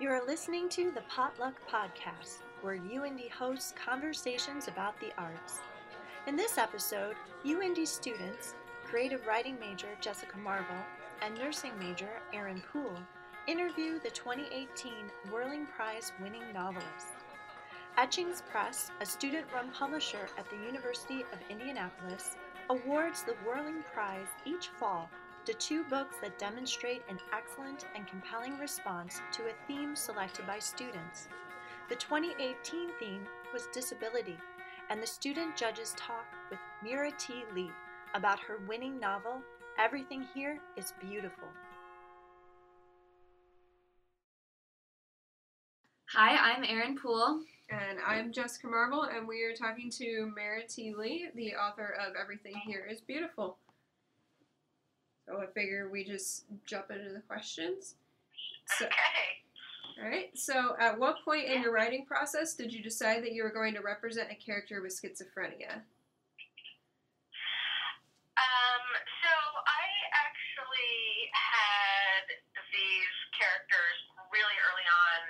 You are listening to the Potluck Podcast, where UIndy hosts conversations about the arts. In this episode, UIndy students, creative writing major Jessica Marvel and nursing major Erin Poole, interview the 2018 Whirling Prize winning novelist. Etchings Press, a student run publisher at the University of Indianapolis, awards the Whirling Prize each fall to two books that demonstrate an excellent and compelling response to a theme selected by students. The 2018 theme was disability, and the student judges talk with Mira T. Lee about her winning novel, Everything Here is Beautiful. Hi, I'm Erin Poole. And I'm Jessica Marvel, and we are talking to Mira T. Lee, the author of Everything Here is Beautiful. So I figure we just jump into the questions. So, Okay. all right. So, at what point in your writing process did you decide that you were going to represent a character with schizophrenia? Um, so I actually had these characters really early on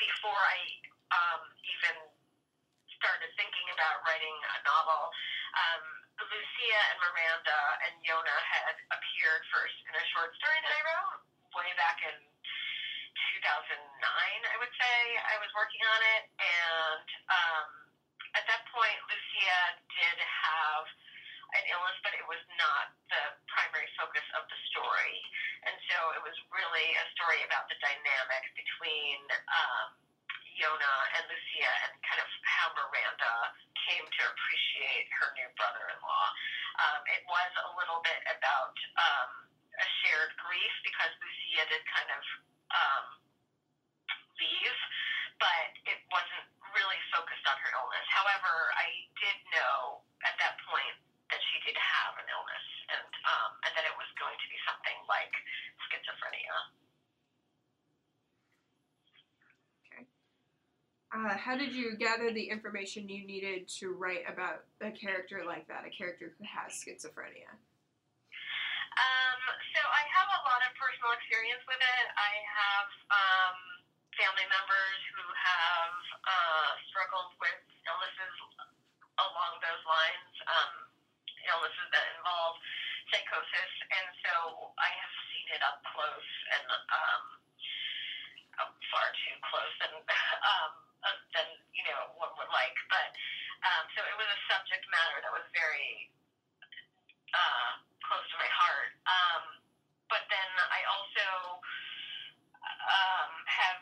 before I um, even started thinking about writing a novel. Um, Lucia and Miranda and Yonah had appeared first in a short story that I wrote way back in 2009, I would say. I was working on it, and um, at that point, Lucia did have an illness, but it was not the primary focus of the story. And so it was really a story about the dynamic between um, Yonah and Lucia and kind of how Miranda came to appreciate her new brother in law. Um, it was a little bit about um, a shared grief because Lucia did kind of um, leave, but it wasn't really focused on her illness. However, I did know at that point that she did have an illness and um, and that it was going to be something like schizophrenia. Uh, how did you gather the information you needed to write about a character like that, a character who has schizophrenia? Um, so I have a lot of personal experience with it. I have um, family members who have uh, struggled with illnesses along those lines, um, illnesses that involve psychosis, and so I have seen it up close and um, far too close than um, than you know one would like. But um, so it was a subject matter that was very uh, close to my heart. Um, but then I also um, have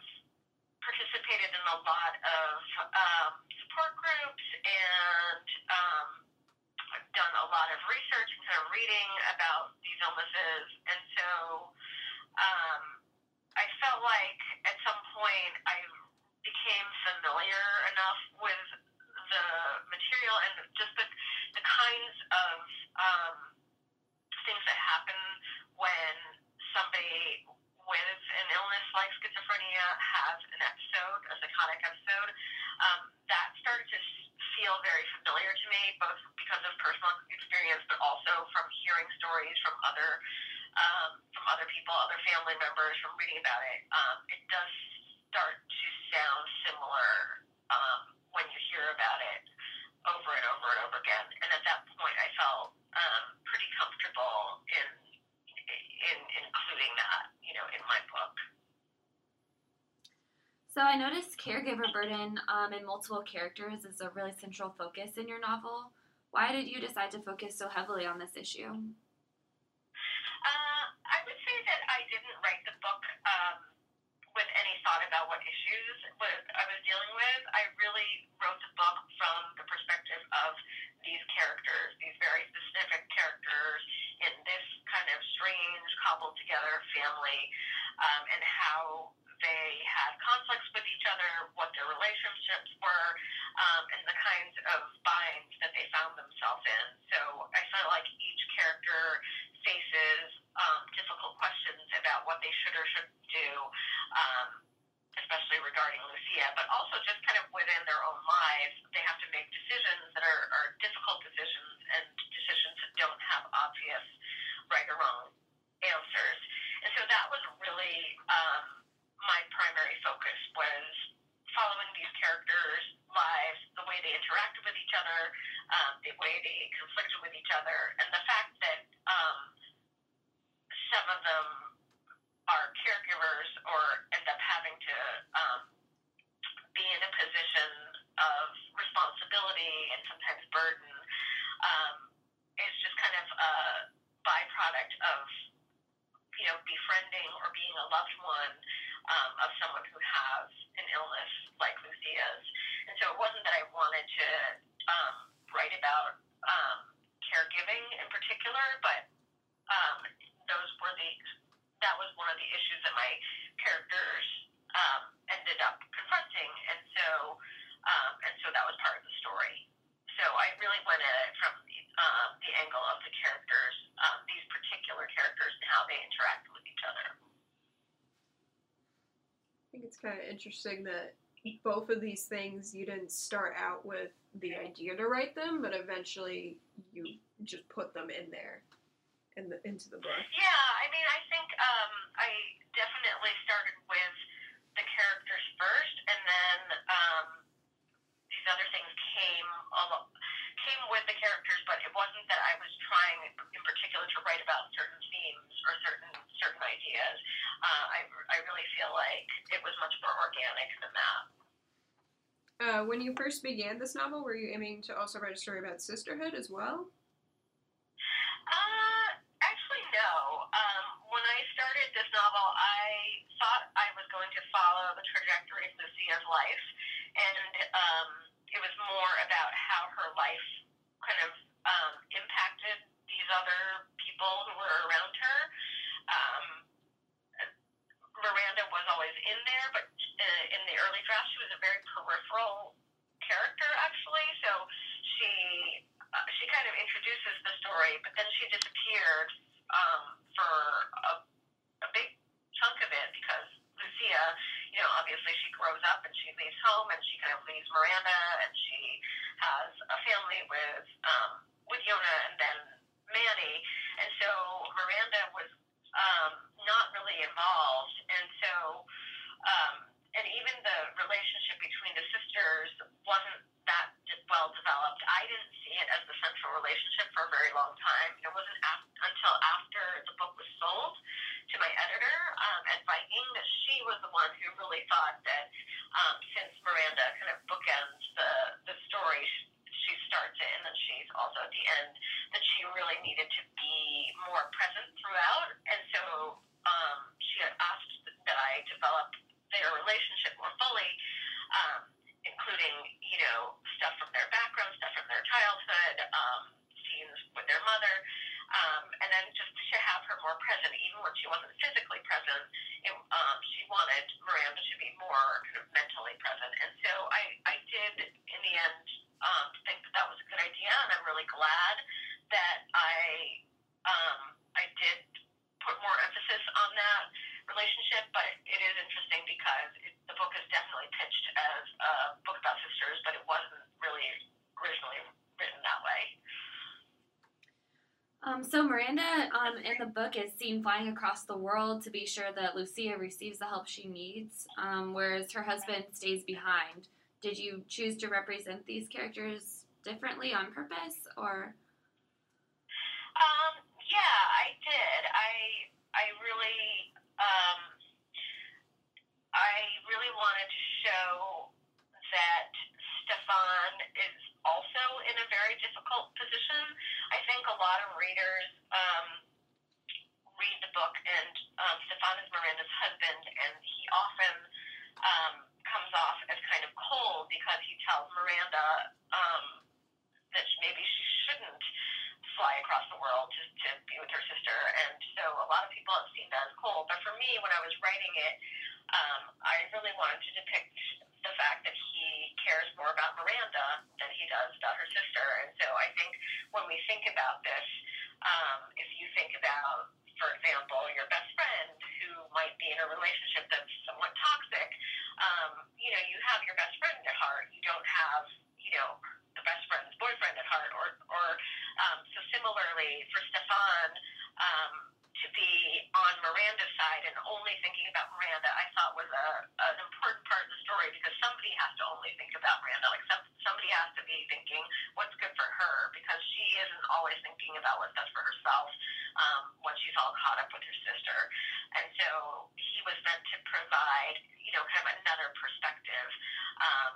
participated in a lot of um, support groups and um, I've done a lot of research and kind of reading about these illnesses. And so um, I felt like at some point I became familiar enough with the material and just the, the kinds of um, things that happen when somebody with an illness like schizophrenia has an episode, a psychotic episode, um, that started to feel very familiar to me, both because of personal experience, but also from hearing stories from other um, from other people, other family members, from reading about it. Um, it does start to sound similar um, when you hear about it over and over and over again. And at that point, I felt um, pretty comfortable in in including that, you know, in my book. So I noticed caregiver burden um, and multiple characters is a really central focus in your novel. Why did you decide to focus so heavily on this issue? Uh, I would say that I didn't write the book um, with any thought about what issues what I was dealing with. I really wrote the book from the perspective of these characters, these very specific characters in this kind of strange, cobbled together family, um, and how they had conflicts with each other, what their relationships were, um, and the kinds of binds that they found themselves in. So I felt like each character faces um, difficult questions about what they should or shouldn't do, um, especially regarding Lucia, but also just kind of within their own lives, they have to make decisions that are, are difficult decisions that don't have obvious right or wrong answers. And so that was really um, my primary focus way they conflicted with each other, and the fact that um, some of them are caregivers or end up having to um, be in a position of responsibility and sometimes burden um, is just kind of a byproduct of you know befriending or being a loved one um, of someone who has an illness like Lucia's. And so it wasn't that I wanted to um, write about um, caregiving in particular, but um, those were the that was one of the issues that my characters um, ended up confronting, and so um, and so that was part of the story. So I really went at it from the, um, the angle of the characters, um, these particular characters, and how they interact with each other. I think it's kind of interesting that both of these things you didn't start out with the idea to write them, but eventually you just put them in there in the into the book. Yeah, I mean, I think um, I definitely started with the characters first, and then um, these other things came al- came with the characters. But it wasn't that I was trying, in particular, to write about certain themes or certain certain ideas. Uh, I I really feel like it was much more organic than that. Uh, when you first began this novel, were you aiming to also write a story about sisterhood as well? Uh, actually, no. Um, when I started this novel, I thought I was going to follow the trajectory of Lucia's life, and um, it was more about how her life kind of um, impacted these other people who were around her. Um, Miranda was always in there, but uh, in the early draft, she was a very peripheral character, actually. So she uh, she kind of introduces the story, but then she disappeared um, for a, a big chunk of it because Lucia, you know, obviously she grows up and she leaves home and she kind of leaves Miranda and she has a family with um, with Yonah and then Manny, and so Miranda was um, not really involved, and so um, and even the relationship between the sisters wasn't that d- well developed. I didn't see it as the central relationship for a very long time. It wasn't af- until after the book was sold to my editor um, at Viking that she was the one who really thought that um, since Miranda kind of bookends the the story. She, she starts it and then she's also at the end that she really needed to be more present throughout and so um, she had asked that I develop their relationship more fully, um, including, you know, stuff from their background, stuff from their childhood, um, scenes with their mother, um, and then just to have her more present, even when she wasn't physically present. It, um, she wanted Miranda to be more kind of mentally present, and so I, I did, in the end, um, think that that was a good idea, and I'm really glad that I, um, I did put more emphasis on that relationship, but it is interesting because it, the book is definitely pitched as a book about sisters, but it wasn't really originally written that way. Um, so Miranda, um, in the book, is seen flying across the world to be sure that Lucia receives the help she needs, um, whereas her husband stays behind. Did you choose to represent these characters differently on purpose, or? Um, yeah, I did. I I really um, I really wanted to show that Stefan is also in a very difficult position. I think a lot of readers um, read the book, and um, Stefan is Miranda's husband, and he often um, comes off as kind of cold because he tells Miranda um, that maybe she shouldn't fly across the world to, to be with her sister. And so a lot of people have seen that as cold. But for me, when I was writing it, um, I really wanted to depict the fact that he cares more about Miranda than he does about her sister. And so I think when we think about this, um, if you think about, for example, your best friend who might be in a relationship that's somewhat toxic, um, you know, you have your best friend at heart. You don't have, you know, the best friend's boyfriend at heart. Or, or um, so similarly for Stefan, um, to be on Miranda's side and only thinking about Miranda, I thought was a, an important part of the story because somebody has to only think about Miranda. Like some, somebody has to be thinking what's good for her because isn't always thinking about what's best for herself um, once she's all caught up with her sister. And so he was meant to provide, you know, kind of another perspective um,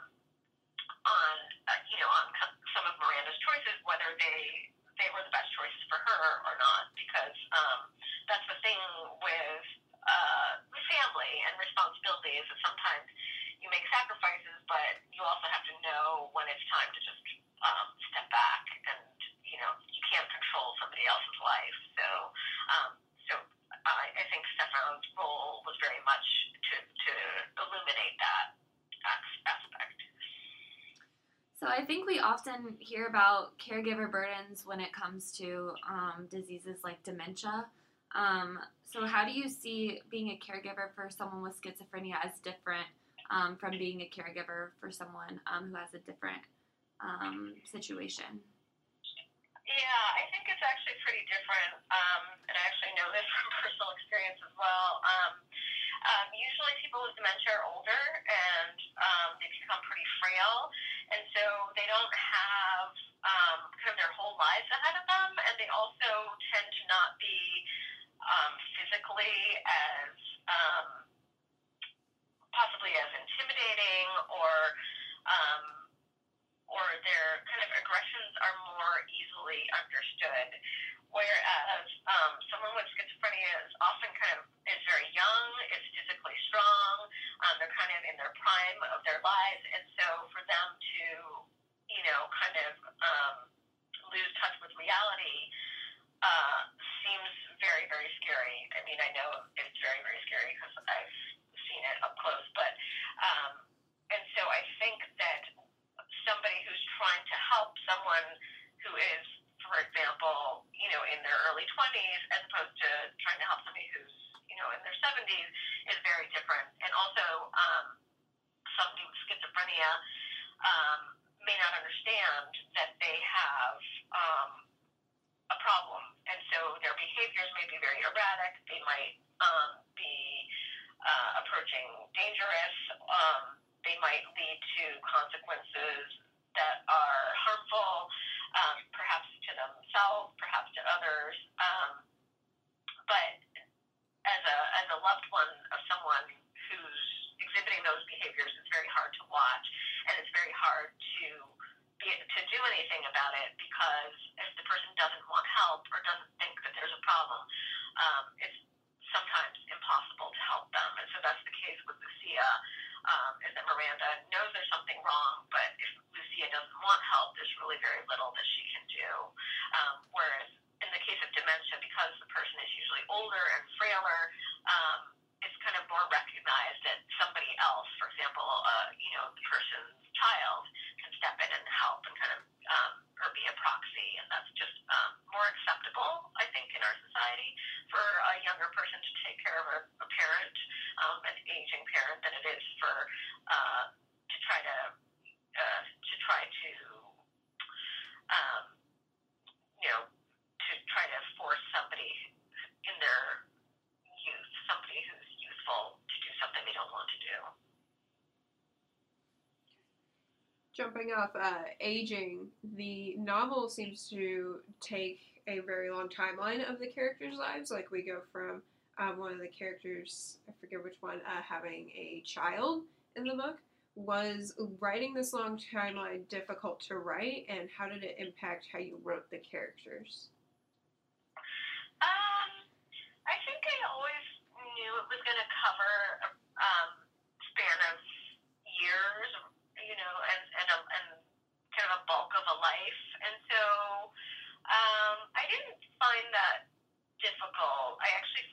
on, uh, you know, on some of Miranda's choices, whether they they were the best choices for her or not. Because um, that's the thing with uh, family and responsibility is that sometimes you make sacrifices, but you also have to know when it's time to just um, step back and you know you can't control somebody else's life. So um, so I, I think Stefan's role was very much to to illuminate that aspect. So I think we hear about caregiver burdens when it comes to um, diseases like dementia. Um, so how do you see being a caregiver for someone with schizophrenia as different um, from being a caregiver for someone um, who has a different um, situation? Yeah, I think it's actually pretty different, um, and I actually know this from personal experience as well. Um, usually, people with dementia are older and um, they become pretty frail, and so they don't have um, kind of their whole lives ahead of them, and they also tend to not be um, physically as um, possibly as intimidating or um, or their kind of aggressions are more easily understood. Whereas um, someone with schizophrenia is often kind of is very young, is physically strong, um, they're kind of in their prime of their lives, and so for them to, you know, kind of um, lose touch with reality uh, seems very, very scary. I mean, I know it's very, very scary because I've seen it up close. But um, and so I think that somebody who's trying to help someone who is, for example, know, in their early 20s, as opposed to trying to help somebody who's you know in their 70s, is very different. And also, um, somebody with schizophrenia um, may not understand that they have. Um, a problem, and so their behaviors may be very erratic. They might um, be uh, approaching dangerous. Um, they might lead to consequences that are harmful, um, perhaps to themselves, perhaps to others. Um, but as a as a loved one of someone who's exhibiting those behaviors, it's very hard to watch, and it's very hard to be, to do anything about it because if the person doesn't want help or doesn't think that there's a problem, um, it's sometimes impossible to help them. And so that's the case with Lucia, um, is that Miranda knows there's something wrong, but if Lucia doesn't want help, there's really very little that she can do. Um, whereas in the case of dementia, because the person is usually older and frailer, um, it's kind of more recognized that somebody else, for example, uh, you know, the person's child, can step in and help and kind of um, or be a proxy, and that's just um, more acceptable, I think, in our society for a younger person to take care of a, a parent, um, an aging parent, than it is for uh, to try to uh, to try to um, you know to try to force somebody in their youth, somebody who's youthful, to do something they don't want to do. Jumping off uh, aging, the novel seems to take a very long timeline of the characters' lives. Like we go from um, one of the characters, I forget which one, uh, having a child in the book. Was writing this long timeline difficult to write, and how did it impact how you wrote the characters? Um, I think I always knew it was going to cover a um, span of years, you know, and of a life, and so um, I didn't find that difficult. I actually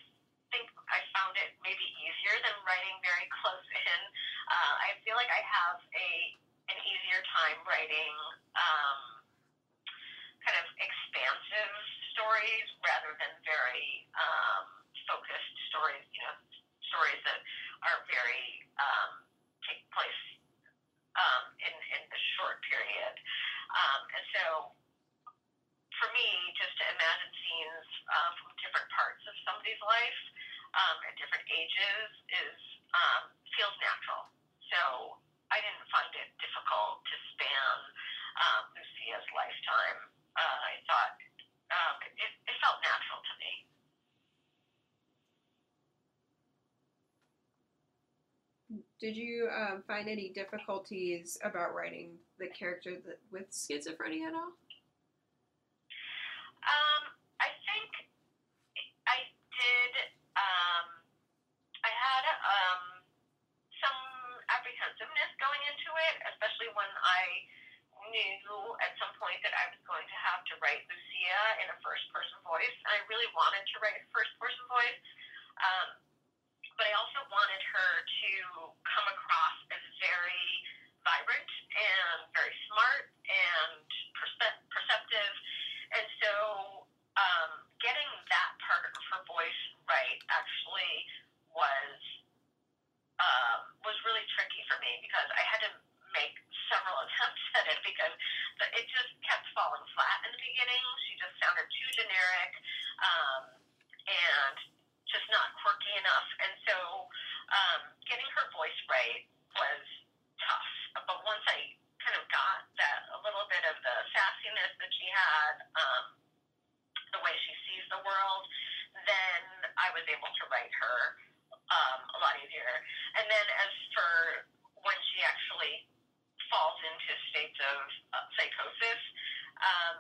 think I found it maybe easier than writing very close in. Uh, I feel like I have a an easier time writing um, kind of expansive stories rather than very um, focused stories. You know, stories that are very um, take place um, in in the short period, um, and so for me, just to imagine scenes uh, from different parts of somebody's life um, at different ages is um, feels natural. So I didn't find it difficult to span um, Lucia's lifetime. Uh, I thought Did you um, find any difficulties about writing the character that, with schizophrenia at all? Um, I think I did. Um, I had um, some apprehensiveness going into it, especially when I knew at some point that I was going to have to write Lucia in a first person voice. And I really wanted to write a first person voice. Um, but I also wanted her to come across as very vibrant and very smart and perce- perceptive. And so um, getting that part of her voice right actually was um, was really tricky for me because I had to make several attempts at it because the, it just kept falling flat in the beginning. She just sounded too generic um, and just not quirky enough. And so um, getting her voice right was tough. But once I kind of got that a little bit of the sassiness that she had, um, the way she sees the world, then I was able to write her um, a. And then as for when she actually falls into states of uh, psychosis, um,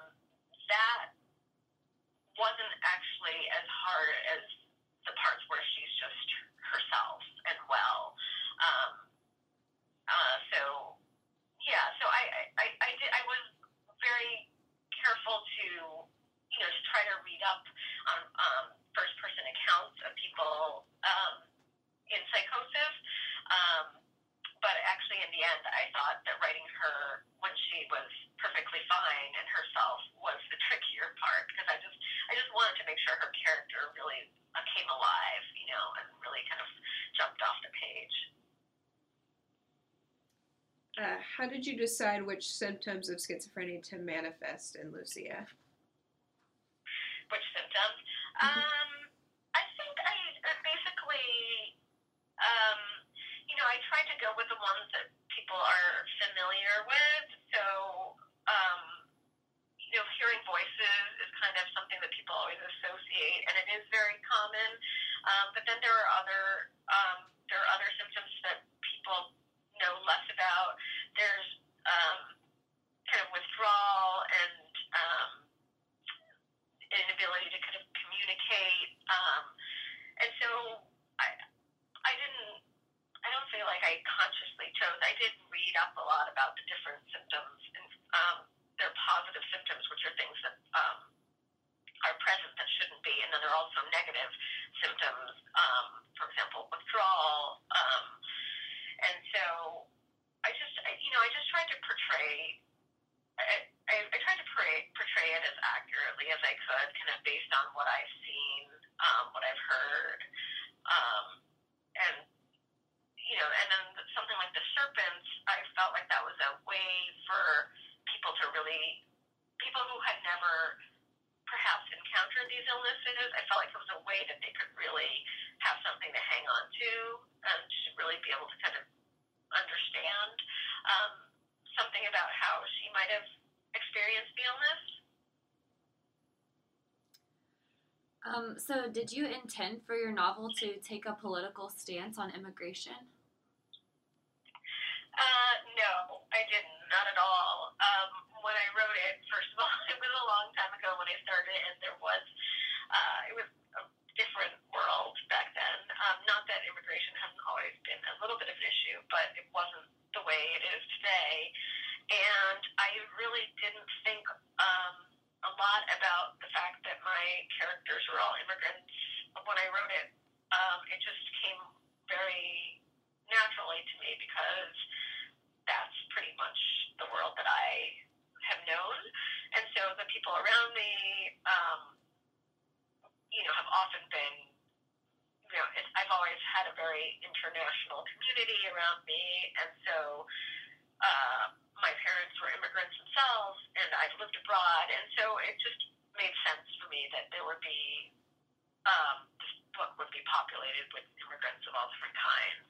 that wasn't actually as hard as the parts where she's just herself and well. Um, uh, so yeah, so I, I, I did I was very careful to you know to try to read up on um, first person accounts of people um, in psychosis. Um, but actually, in the end, I thought that writing her when she was perfectly fine and herself was the trickier part because I just I just wanted to make sure her character really uh, came alive, you know, and really kind of jumped off the page. Uh, how did you decide which symptoms of schizophrenia to manifest in Lucia? Which symptoms? Um, I think I uh, basically, um, you know, I try to go with the ones that people are familiar with. So, um, you know, hearing voices is kind of something that people always associate, and it is very common. Um, but then there are other um, there are other symptoms that people know less about. There's um, kind of withdrawal and um, inability to kind of communicate. Um, and so I I didn't I don't feel like I consciously chose. I did read up a lot about the different symptoms and um, their positive symptoms, which are things that um, are present that shouldn't be, and then there are also negative symptoms. Um, for example, withdrawal. Um, and so I just I, you know I just tried to portray. I, I, I tried to portray, portray it as accurately as I could, kind of based on what I've seen, um, what I've heard, um, and you know, and then something like the serpents, I felt like that was a way for people to really, people who had never perhaps encountered these illnesses, I felt like it was a way that they could really have something to hang on to and to really be able to kind of understand um, something about how she might have experienced the illness. Um, so, did you intend for your novel to take a political stance on immigration? Uh, no, I didn't. Not at all. Um, when I wrote it, first of all, it was a long time ago when I started, and there was, uh, it was a different world back then. Um, not that immigration hasn't always been a little bit of an issue, but it wasn't the way it is today. And I really didn't think um, a lot about the fact that my characters were all immigrants when I wrote it. Um, it just came very naturally to me because that's pretty much the world that I have known. And so the people around me, um, you know, have often been, you know, it's, I've always had a very international community around me. And so uh, my parents were immigrants themselves, and I've lived abroad. And so it just made sense for me that there would be, um, this book would be populated with immigrants of all different kinds.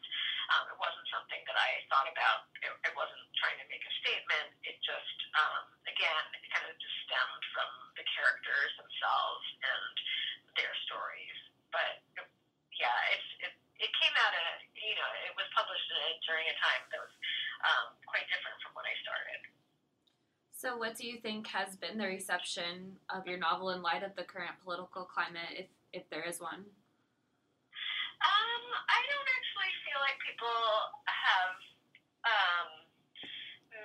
Um, it wasn't something that I thought about. It, it wasn't trying to make a statement. It just, um, again, it kind of just stemmed from the characters themselves and their stories. But yeah, it's it, it came out of you know it was published in a a time that was um, quite different from when I started. So, what do you think has been the reception of your novel in light of the current political climate, if if there is one? Um, I don't actually feel like people have um,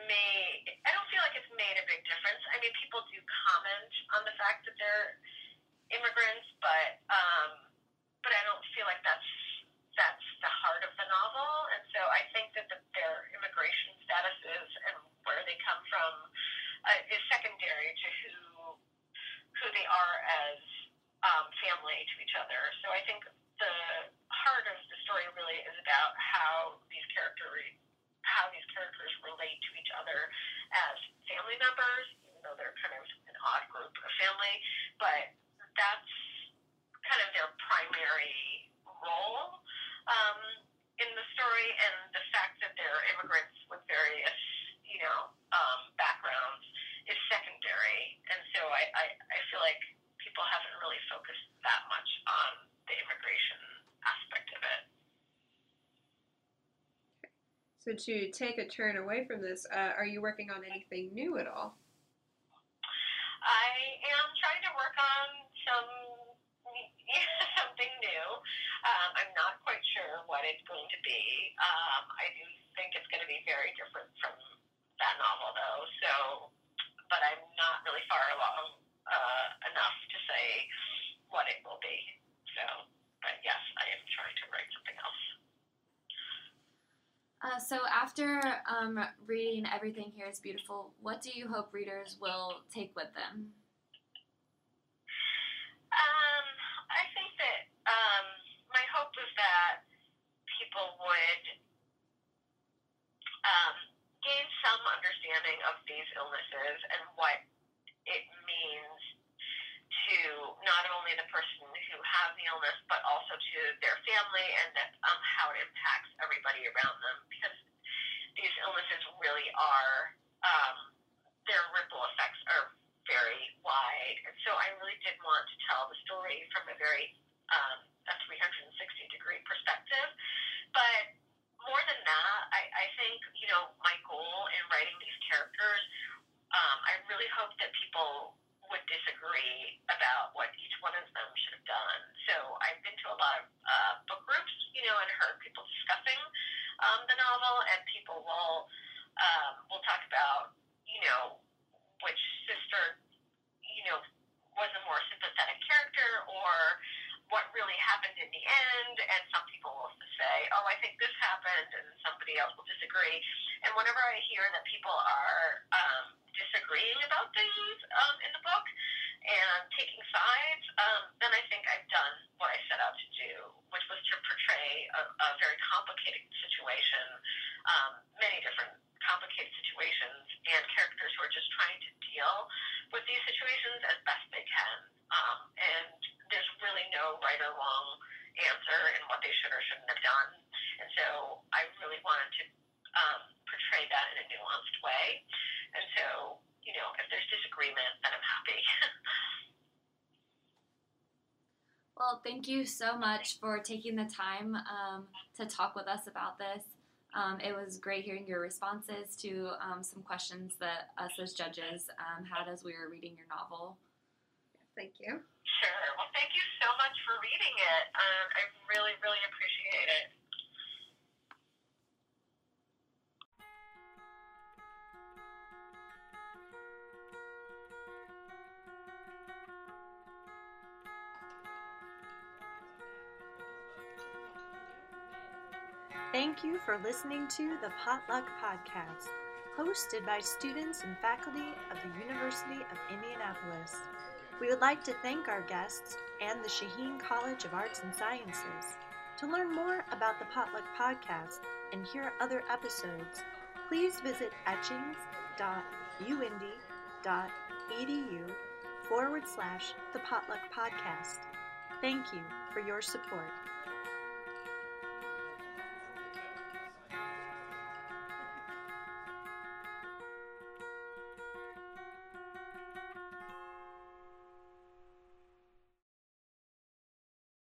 made. I don't feel like it's made a big difference. I mean, people do comment on the fact that they're immigrants, but um, but I don't feel like that's that's the heart of the novel. And so I think that the, their immigration statuses and where they come from uh, is secondary to who who they are as um, family to each other. So I think the heart of the story really is about how these characters how these characters relate to each other as family members, even though they're kind of an odd group of family. But that's kind of their primary role um, in the story, and the fact that they're immigrants with various, you know, um, backgrounds is secondary. And so I, I, I feel like people haven't really focused that much on the immigration aspect of it. So to take a turn away from this, uh, are you working on anything new at all? I am trying to work on some something new. Um, I'm not quite sure what it's going to be. Um, I do think it's going to be very different from that novel, though. So, but I'm not really far along uh, enough to say what it will be. So, but yes, I am trying to write something else. Uh, so, after um, reading Everything Here is Beautiful, what do you hope readers will take with them? Um, I think that um, my hope is that people would um, gain some understanding of these illnesses and what it means to not only the person who has the illness, but also to their family and that, um, how it impacts everybody around them. Because these illnesses really are, um, their ripple effects are very wide. And so I really did want to tell the story from a very um, a 360 degree perspective. But more than that, I, I think, you know, my goal in writing these characters, um, I really hope that people would disagree about what each one of them should have done. So I've been to a lot of uh, book groups, you know, and heard people discussing um, the novel, and people will um, will talk about, you know, which sister, you know, was a more sympathetic character or what really happened in the end. And some people will say, oh, I think this happened, and somebody else will disagree. And whenever I hear that people are um, disagreeing about things um, in the book and taking sides, um, then I think I've done what I set out to do, which was to portray a, a very complicated situation, um, many different complicated situations, and characters who are just trying to deal with these situations as best they can. Um, and there's really no right or wrong answer in what they should or shouldn't have done. And so I really wanted to um, portray that in a nuanced way. And so, you know, if there's disagreement, then I'm happy. Well, thank you so much for taking the time um, to talk with us about this. Um, it was great hearing your responses to um, some questions that us as judges um, had as we were reading your novel. Thank you. Sure. Well, thank you so much for reading it. Um, I really, really appreciate it. Thank you for listening to the Potluck Podcast, hosted by students and faculty of the University of Indianapolis. We would like to thank our guests and the Shaheen College of Arts and Sciences. To learn more about the Potluck Podcast and hear other episodes, please visit etchings.uindy.edu forward slash the Potluck Podcast. Thank you for your support.